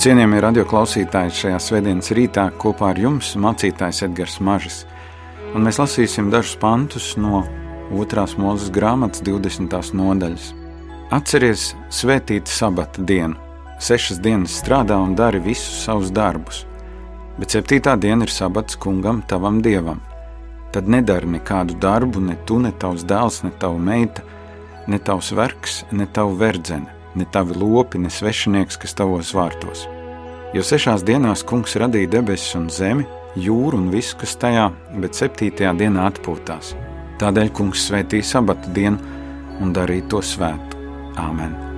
Cienījamie radioklausītāji, šajā svētdienas rītā kopā ar jums mācītājs Edgars Mažis. Un mēs lasīsim dažus pantus no 2. mūzes grāmatas 20. nodaļas. Atceries svētīt sabata dienu. Sešas dienas strādā un dari visus savus darbus, bet septītā diena ir sabats kungam, tavam dievam. Tad nedari nekādu darbu, ne tu, ne tavs dēls, ne tava meita, ne tavs vergs, ne tava verdzene ne tavi lopi, ne svešinieks, kas tavos vārtos. Jo sešās dienās kungs radīja debesis un zemi, jūru un visu, kas tajā, bet septītajā dienā atpūtās. Tādēļ kungs svētīja sabata dienu un darīja to svētu. Āmen!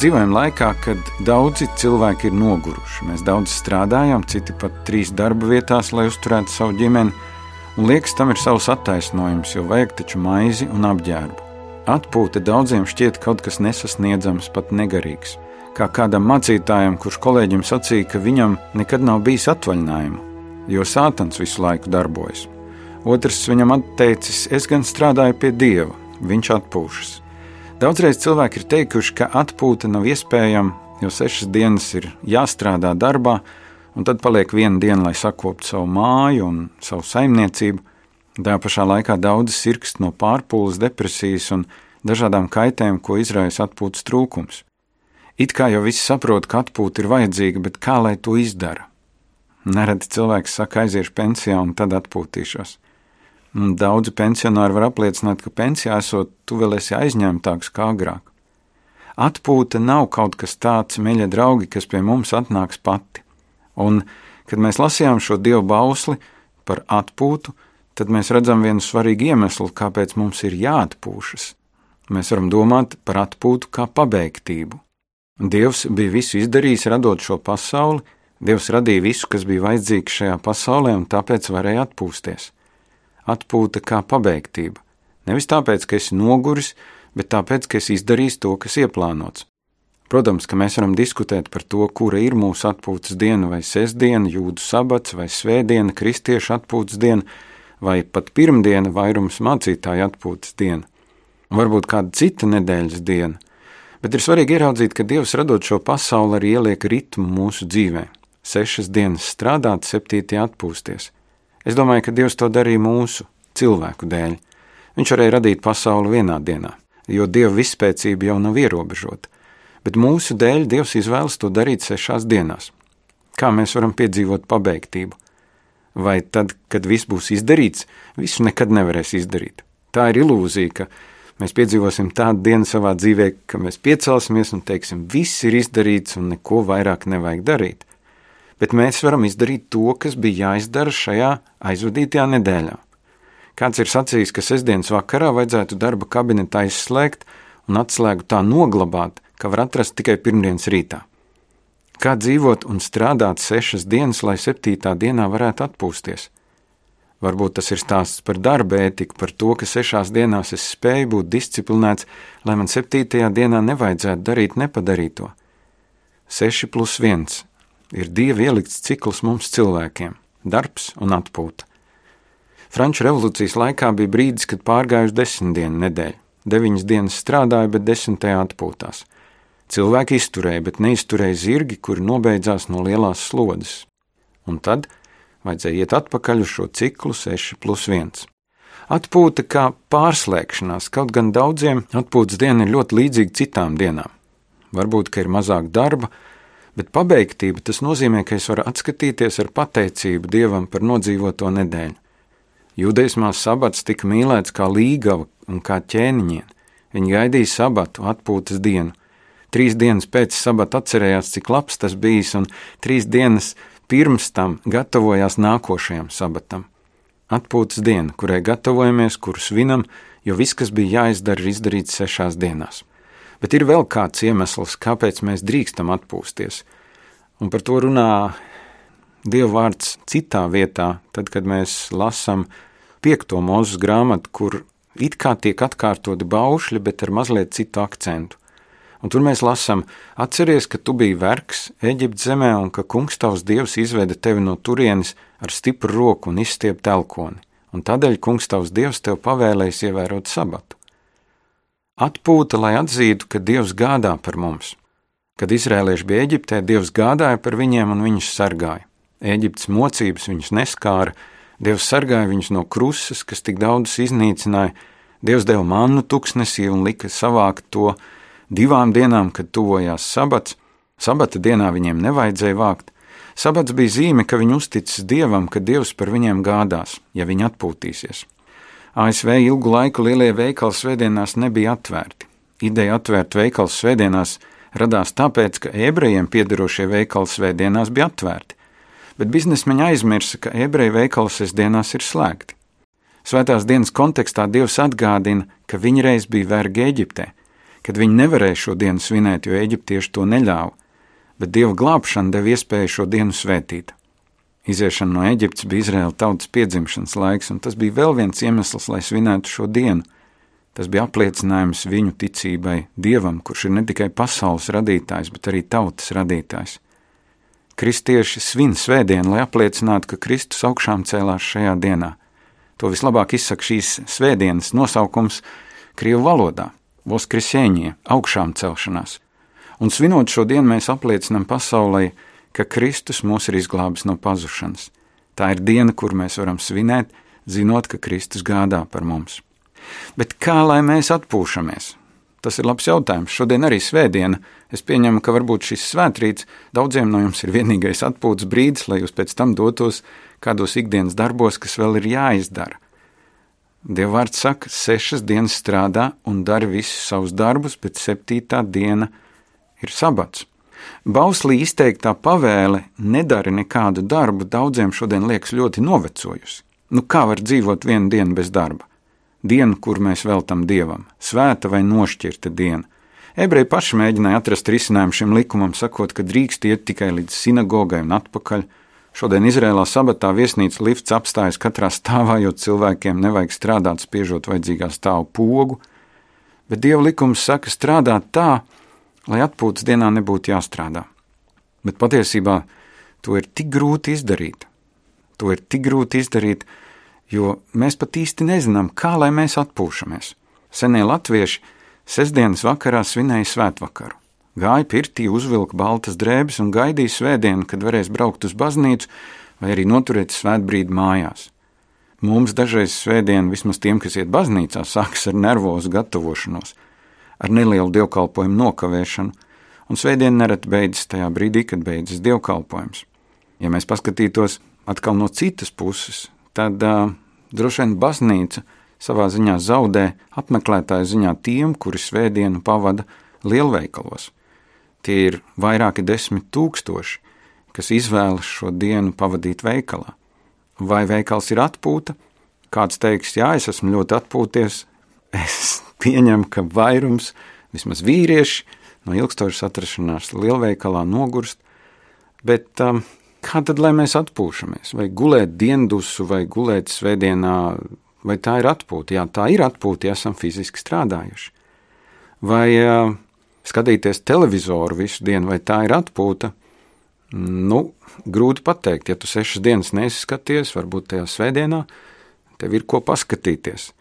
Dzīvojam laikā, kad daudzi cilvēki ir noguruši. Mēs daudz strādājam, citi pat trīs darba vietās, lai uzturētu savu ģimeni, un liekas, tam ir savs attaisnojums, jo vajag taču maizi un apģērbu. Atpūta daudziem šķiet kaut kas nesasniedzams, pat negarīgs. Kā kādam mācītājam, kurš kolēģim sacīja, ka viņam nekad nav bijis atvaļinājumu, jo sātans visu laiku darbojas. Otrs viņam atteicis: Es gan strādāju pie dieva, viņš atpūšas. Daudzreiz cilvēki ir teikuši, ka atpūta nav iespējama, jo sešas dienas ir jāstrādā darbā, un tad paliek viena diena, lai sakoptu savu māju un savu saimniecību. Tā pašā laikā daudzi sirkst no pārpūles, depresijas un dažādām kaitēm, ko izraisa atpūtas trūkums. It kā jau visi saprot, ka atpūta ir vajadzīga, bet kā lai to izdara? Nereti cilvēks saka, aiziešu pensijā un tad atpūtīšos. Daudzi pensionāri var apliecināt, ka pensijā esot, tu vēl esi aizņemtāks kā agrāk. Atpūta nav kaut kas tāds, mīļie draugi, kas pie mums atnāks pati. Un, kad mēs lasījām šo dievu bausli par atpūtu, tad mēs redzam vienu svarīgu iemeslu, kāpēc mums ir jāatpūšas. Mēs varam domāt par atpūtu kā pabeigtību. Dievs bija visu izdarījis, radot šo pasauli, Dievs radīja visu, kas bija vajadzīgs šajā pasaulē, un tāpēc varēja atpūsties atpūta kā pabeigtība. Nevis tāpēc, ka esi noguris, bet tāpēc, ka esi izdarījis to, kas ieplānots. Protams, ka mēs varam diskutēt par to, kura ir mūsu atpūtas diena, vai sestdiena, jūdu sabats, vai svētdiena, kristiešu atpūtas diena, vai pat pirmdiena, vairums mācītāju atpūtas diena. Varbūt kāda cita nedēļas diena, bet ir svarīgi ieraudzīt, ka Dievs radot šo pasauli arī ieliek ritmu mūsu dzīvē. Sešas dienas strādāt, septītajā atpūsties. Es domāju, ka Dievs to darīja mūsu cilvēku dēļ. Viņš varēja radīt pasauli vienā dienā, jo Dieva vispēcība jau nav ierobežota. Bet mūsu dēļ Dievs izvēlas to darīt sešās dienās. Kā mēs varam piedzīvot pabeigtību? Vai tad, kad viss būs izdarīts, visu nekad nevarēs izdarīt? Tā ir ilūzija, ka mēs piedzīvosim tādu dienu savā dzīvē, ka mēs piecelsimies un teiksim, viss ir izdarīts un neko vairāk nevajag darīt bet mēs varam izdarīt to, kas bija jāizdara šajā aizvadītajā nedēļā. Kāds ir sacījis, ka sestdienas vakarā vajadzētu darba kabinetu aizslēgt un atslēgu tā noglabāt, ka var atrast tikai pirmdienas rītā. Kā dzīvot un strādāt sešas dienas, lai septītā dienā varētu atpūsties? Varbūt tas ir stāsts par darba ētiku, par to, ka sešās dienās es spēju būt disciplinēts, lai man septītajā dienā nevajadzētu darīt nepadarīto. 6 plus 1 ir dieva ielikts cikls mums cilvēkiem - darbs un atpūta. Franču revolūcijas laikā bija brīdis, kad pārgājuši desmit dienu nedēļu. Deviņas dienas strādāja, bet desmitajā atpūtās. Cilvēki izturēja, bet neizturēja zirgi, kuri nobeidzās no lielās slodzes. Un tad vajadzēja iet atpakaļ uz šo ciklu 6 plus 1. Atpūta kā pārslēgšanās, kaut gan daudziem atpūtas diena ir ļoti līdzīga citām dienām. Varbūt, ka ir mazāk darba, Bet pabeigtība tas nozīmē, ka es varu atskatīties ar pateicību Dievam par nodzīvoto nedēļu. Judaismā sabats tika mīlēts kā līgava un kā ķēniņien. Viņi gaidīja sabatu, atpūtas dienu. Trīs dienas pēc sabata atcerējās, cik labs tas bijis, un trīs dienas pirms tam gatavojās nākošajam sabatam. Atpūtas diena, kurai gatavojamies, kuru svinam, jo viss, kas bija jāizdara, ir izdarīts sešās dienās. Bet ir vēl kāds iemesls, kāpēc mēs drīkstam atpūsties. Un par to runā Dieva vārds citā vietā, tad, kad mēs lasām piekto mūzes grāmatu, kur it kā tiek atkārtoti baušļi, bet ar mazliet citu akcentu. Un tur mēs lasām, atceries, ka tu biji vergs Eģiptes zemē un ka kungs tavs dievs izveda tevi no turienes ar stipru roku un izstiept telkoni, un tādēļ kungs tavs dievs tev pavēlējis ievērot sabatu. Atpūta, lai atzītu, ka Dievs gādā par mums. Kad izrēlieši bija Eģiptē, Dievs gādāja par viņiem un viņus sargāja. Eģiptes mocības viņus neskāra, Dievs sargāja viņus no krusas, kas tik daudz iznīcināja. Dievs deva mannu tuksnesī un lika savākt to divām dienām, kad tuvojās sabats. Sabata dienā viņiem nevajadzēja vākt. Sabats bija zīme, ka viņi uzticas Dievam, ka Dievs par viņiem gādās, ja viņi atpūtīsies. ASV ilgu laiku lielie veikali svētdienās nebija atvērti. Ideja atvērt veikalu svētdienās radās tāpēc, ka ebrejiem piederošie veikali svētdienās bija atvērti, bet biznesmeņi aizmirsa, ka ebreju veikali sestdienās ir slēgti. Svētās dienas kontekstā Dievs atgādina, ka viņi reiz bija vergi Eģiptē, kad viņi nevarēja šo dienu svinēt, jo eģiptieši to neļāva, bet Dieva glābšana deva iespēju šo dienu svētīt. Iziešana no Eģiptes bija Izraēla tautas piedzimšanas laiks, un tas bija vēl viens iemesls, lai svinētu šo dienu. Tas bija apliecinājums viņu ticībai Dievam, kurš ir ne tikai pasaules radītājs, bet arī tautas radītājs. Kristieši svin svētdienu, lai apliecinātu, ka Kristus augšām cēlās šajā dienā. To vislabāk izsaka šīs svētdienas nosaukums Krievu valodā - Voskrisēņie, augšām celšanās. Un svinot šo dienu, mēs apliecinām pasaulē, ka Kristus mūs ir izglābis no pazušanas. Tā ir diena, kur mēs varam svinēt, zinot, ka Kristus gādā par mums. Bet kā lai mēs atpūšamies? Tas ir labs jautājums. Šodien arī svētdiena. Es pieņemu, ka varbūt šis svētrīts daudziem no jums ir vienīgais atpūtas brīdis, lai jūs pēc tam dotos kādos ikdienas darbos, kas vēl ir jāizdara. Dievvvārds saka, sešas dienas strādā un dara visus savus darbus, bet septītā diena ir sabats. Bauslī izteiktā pavēle nedara nekādu darbu daudziem šodien liekas ļoti novecojusi. Nu, kā var dzīvot vienu dienu bez darba? Diena, kur mēs veltam dievam, svēta vai nošķirta diena. Ebreji paši mēģināja atrast risinājumu šim likumam, sakot, ka drīkst iet tikai līdz sinagogai un atpakaļ. Šodien Izrēlā sabatā viesnīcas lifts apstājas katrā stāvā, jo cilvēkiem nevajag strādāt, spiežot vajadzīgā stāvu pogu, bet Dieva likums saka strādāt tā, lai atpūtas dienā nebūtu jāstrādā. Bet patiesībā to ir tik grūti izdarīt. To ir tik grūti izdarīt, jo mēs pat īsti nezinām, kā lai mēs atpūšamies. Senie latvieši sestdienas vakarā svinēja svētvakaru. Gāja pirtī, uzvilka baltas drēbes un gaidīja svētdienu, kad varēs braukt uz baznīcu vai arī noturēt svētbrīdi mājās. Mums dažreiz svētdiena, vismaz tiem, kas iet baznīcā, sākas ar nervozu gatavošanos – ar nelielu dievkalpojumu nokavēšanu, un svētdiena nereti beidzas tajā brīdī, kad beidzas dievkalpojums. Ja mēs paskatītos atkal no citas puses, tad uh, droši vien baznīca savā ziņā zaudē apmeklētāju ziņā tiem, kuri svētdienu pavada lielveikalos. Tie ir vairāki desmit tūkstoši, kas izvēlas šo dienu pavadīt veikalā. Vai veikals ir atpūta? Kāds teiks, jā, es esmu ļoti atpūties, es pieņem, ka vairums, vismaz vīrieši, no ilgstošas atrašanās lielveikalā nogurst, bet um, kā tad lai mēs atpūšamies? Vai gulēt diendusu, vai gulēt svētdienā, vai tā ir atpūta? Jā, tā ir atpūta, ja esam fiziski strādājuši. Vai uh, skatīties televizoru visu dienu, vai tā ir atpūta? Nu, grūti pateikt, ja tu sešas dienas neizskaties, varbūt tajā svētdienā, tev ir ko paskatīties.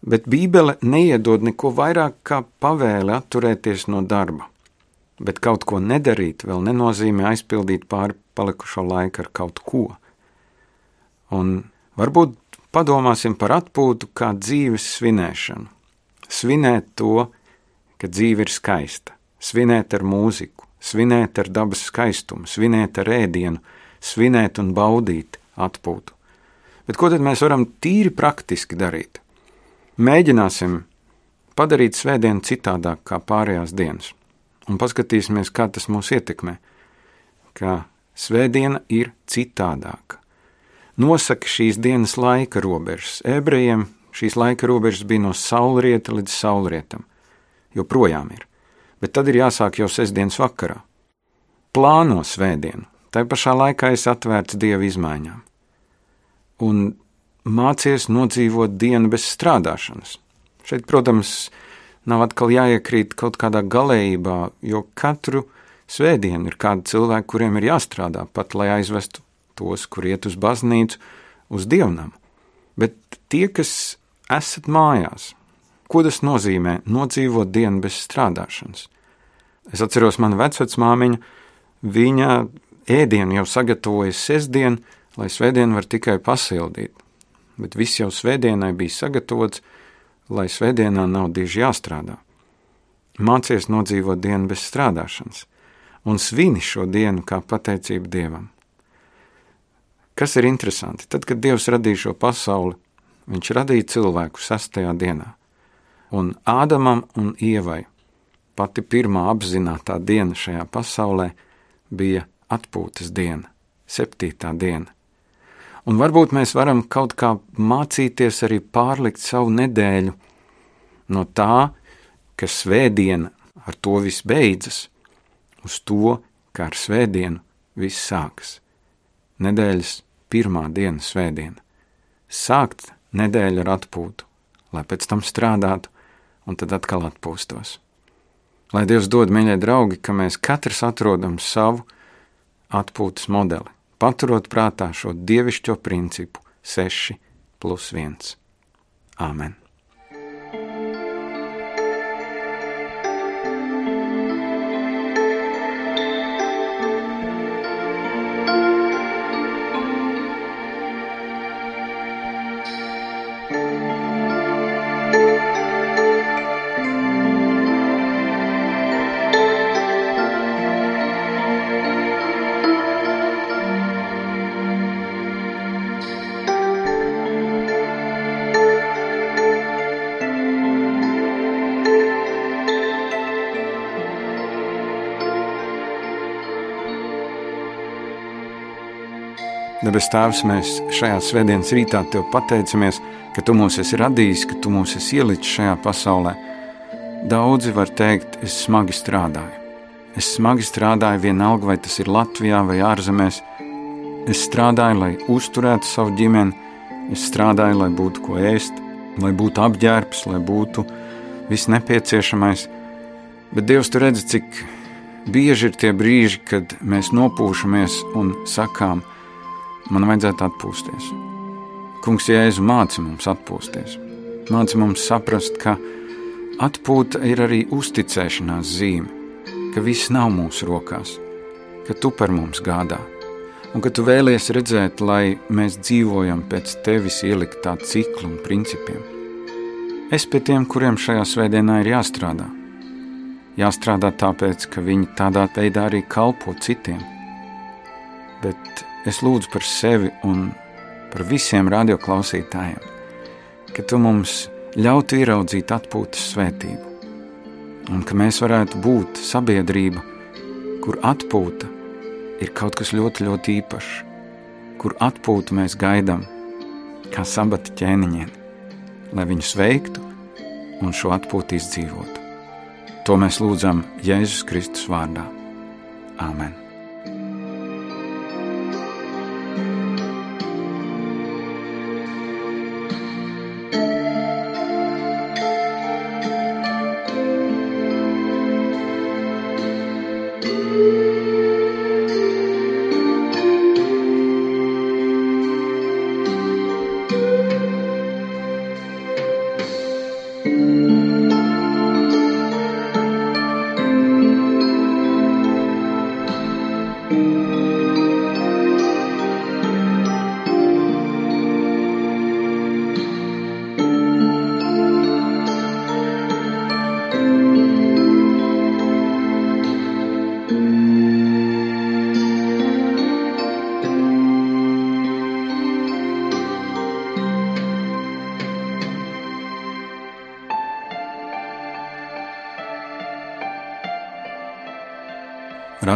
Bet Bībele neiedod neko vairāk kā pavēli atturēties no darba. Bet kaut ko nedarīt vēl nenozīmē aizpildīt pāri palikušo laiku ar kaut ko. Un varbūt padomāsim par atpūtu kā dzīves svinēšanu. Svinēt to, ka dzīve ir skaista, svinēt ar mūziku, svinēt ar dabas skaistumu, svinēt ar ēdienu, svinēt un baudīt atpūtu. Bet ko tad mēs varam tīri praktiski darīt? Mēģināsim padarīt svētdienu citādāk kā pārējās dienas, un paskatīsimies, kā tas mūs ietekmē. Kā svētdiena ir citādāka. Nosaka šīs dienas laika robežas. Ebrejiem šīs laika robežas bija no saulrieta līdz saulrietam. Joprojām ir bet tad ir jāsāk jau sestdienas vakarā. Plāno svētdienu, tai pašā laikā es atvērts dievu izmaiņām. Un mācies nodzīvot dienu bez strādāšanas. Šeit, protams, nav atkal jāiekrīt kaut kādā galējībā, jo katru svētdienu ir kādi cilvēki, kuriem ir jāstrādā, pat lai aizvestu tos, kur iet uz baznīcu, uz dievnam. Bet tie, kas esat mājās, Ko tas nozīmē nodzīvot dienu bez strādāšanas? Es atceros manu vecmāmiņu, viņa ēdienu jau sagatavoja sestdien, lai svētdienu var tikai pasildīt. Bet viss jau svētdienai bija sagatavots, lai svētdienā nav diži jāstrādā. Mācies nodzīvot dienu bez strādāšanas un svini šo dienu kā pateicību Dievam. Kas ir interesanti? Tad, kad Dievs radīja šo pasauli, Viņš radīja cilvēku sastajā dienā un Ādamam un Ievai pati pirmā apzināta diena šajā pasaulē bija atpūtas diena, septītā diena. Un varbūt mēs varam kaut kā mācīties arī pārlikt savu nedēļu no tā, ka svētdiena ar to viss beidzas, uz to, ka ar svētdienu viss sākas. Nedēļas pirmā diena svētdiena. Sākt nedēļu ar atpūtu, lai pēc tam strādātu un tad atkal atpūstos. Lai Dievs dod, mīļie draugi, ka mēs katrs atrodam savu atpūtas modeli, paturot prātā šo dievišķo principu 6 plus 1. Āmen! Debes Tēvs, mēs šajā svētdienas rītā te pateicamies, ka Tu mūs esi radījis, ka Tu mūs esi ielicis šajā pasaulē. Daudzi var teikt, es smagi strādāju. Es smagi strādāju, vienalga vai tas ir Latvijā vai ārzemēs. Es strādāju, lai uzturētu savu ģimeni, es strādāju, lai būtu ko ēst, lai būtu apģērbs, lai būtu viss nepieciešamais. Bet Dievs, tu redzi, cik bieži ir tie brīži, kad mēs nopūšamies un sakām, man vajadzētu atpūsties. Kungs, Jēzu, māci mums atpūsties. Māci mums saprast, ka atpūta ir arī uzticēšanās zīme, ka viss nav mūsu rokās, ka tu par mums gādā un ka tu vēlies redzēt, lai mēs dzīvojam pēc tevis ieliktā cikla un principiem. Es pie tiem, kuriem šajā svētdienā ir jāstrādā. Jāstrādā tāpēc, ka viņi tādā veidā arī kalpo citiem. Bet Es lūdzu par sevi un par visiem radioklausītājiem, ka tu mums ļautu ieraudzīt atpūtas svētību, un ka mēs varētu būt sabiedrība, kur atpūta ir kaut kas ļoti, ļoti īpašs, kur atpūtu mēs gaidām kā sabata ķēniņiem, lai viņus veiktu un šo atpūtu izdzīvotu. To mēs lūdzam Jēzus Kristus vārdā. Āmen!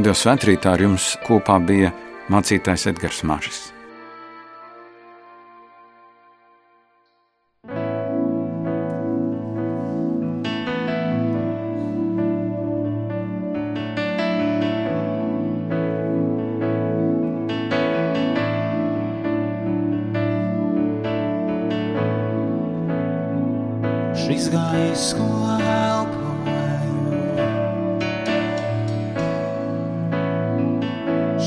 Radio Svētrītā ar jums kopā bija mācītājs Edgars Mažis. Šis gaiss, ko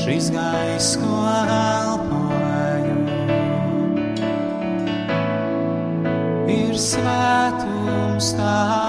šis gaiss, ko elpoju, ir svētums tāds.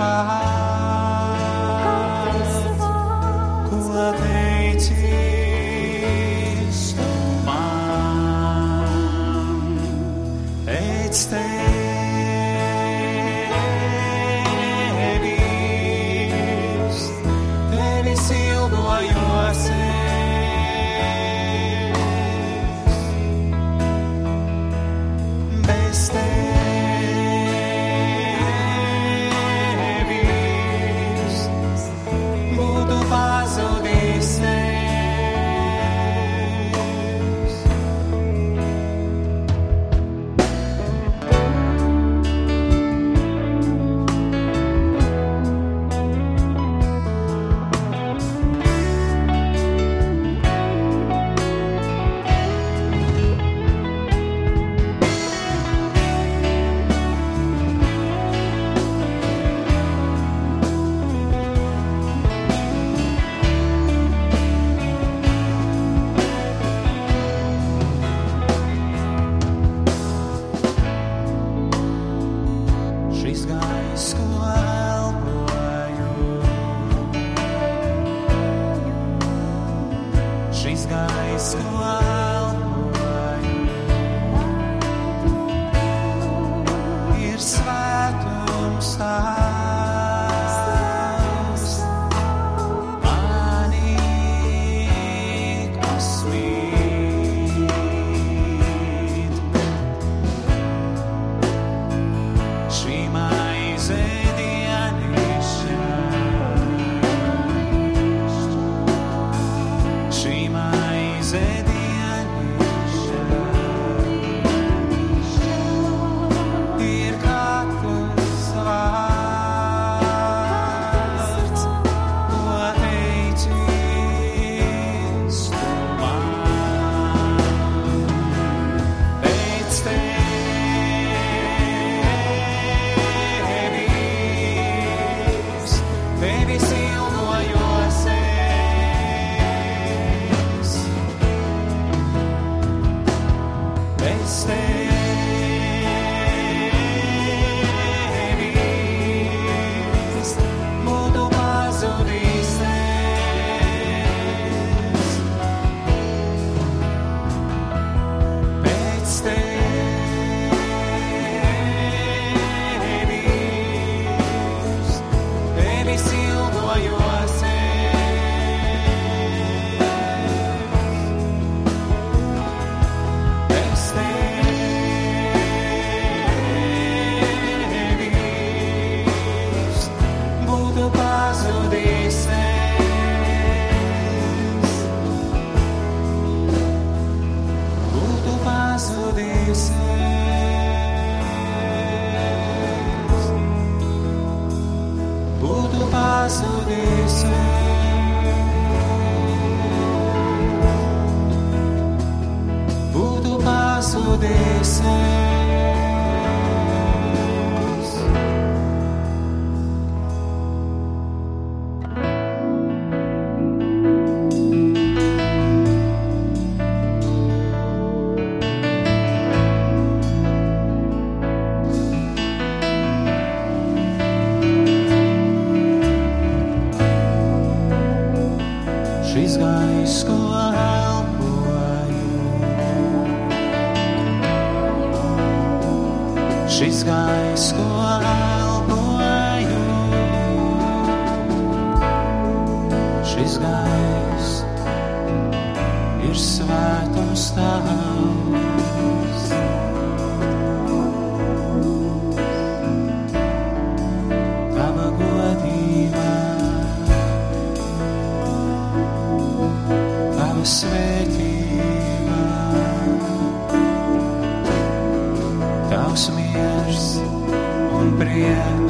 ha abraço desse She's got school.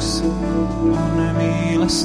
Un prieks un mīlestība.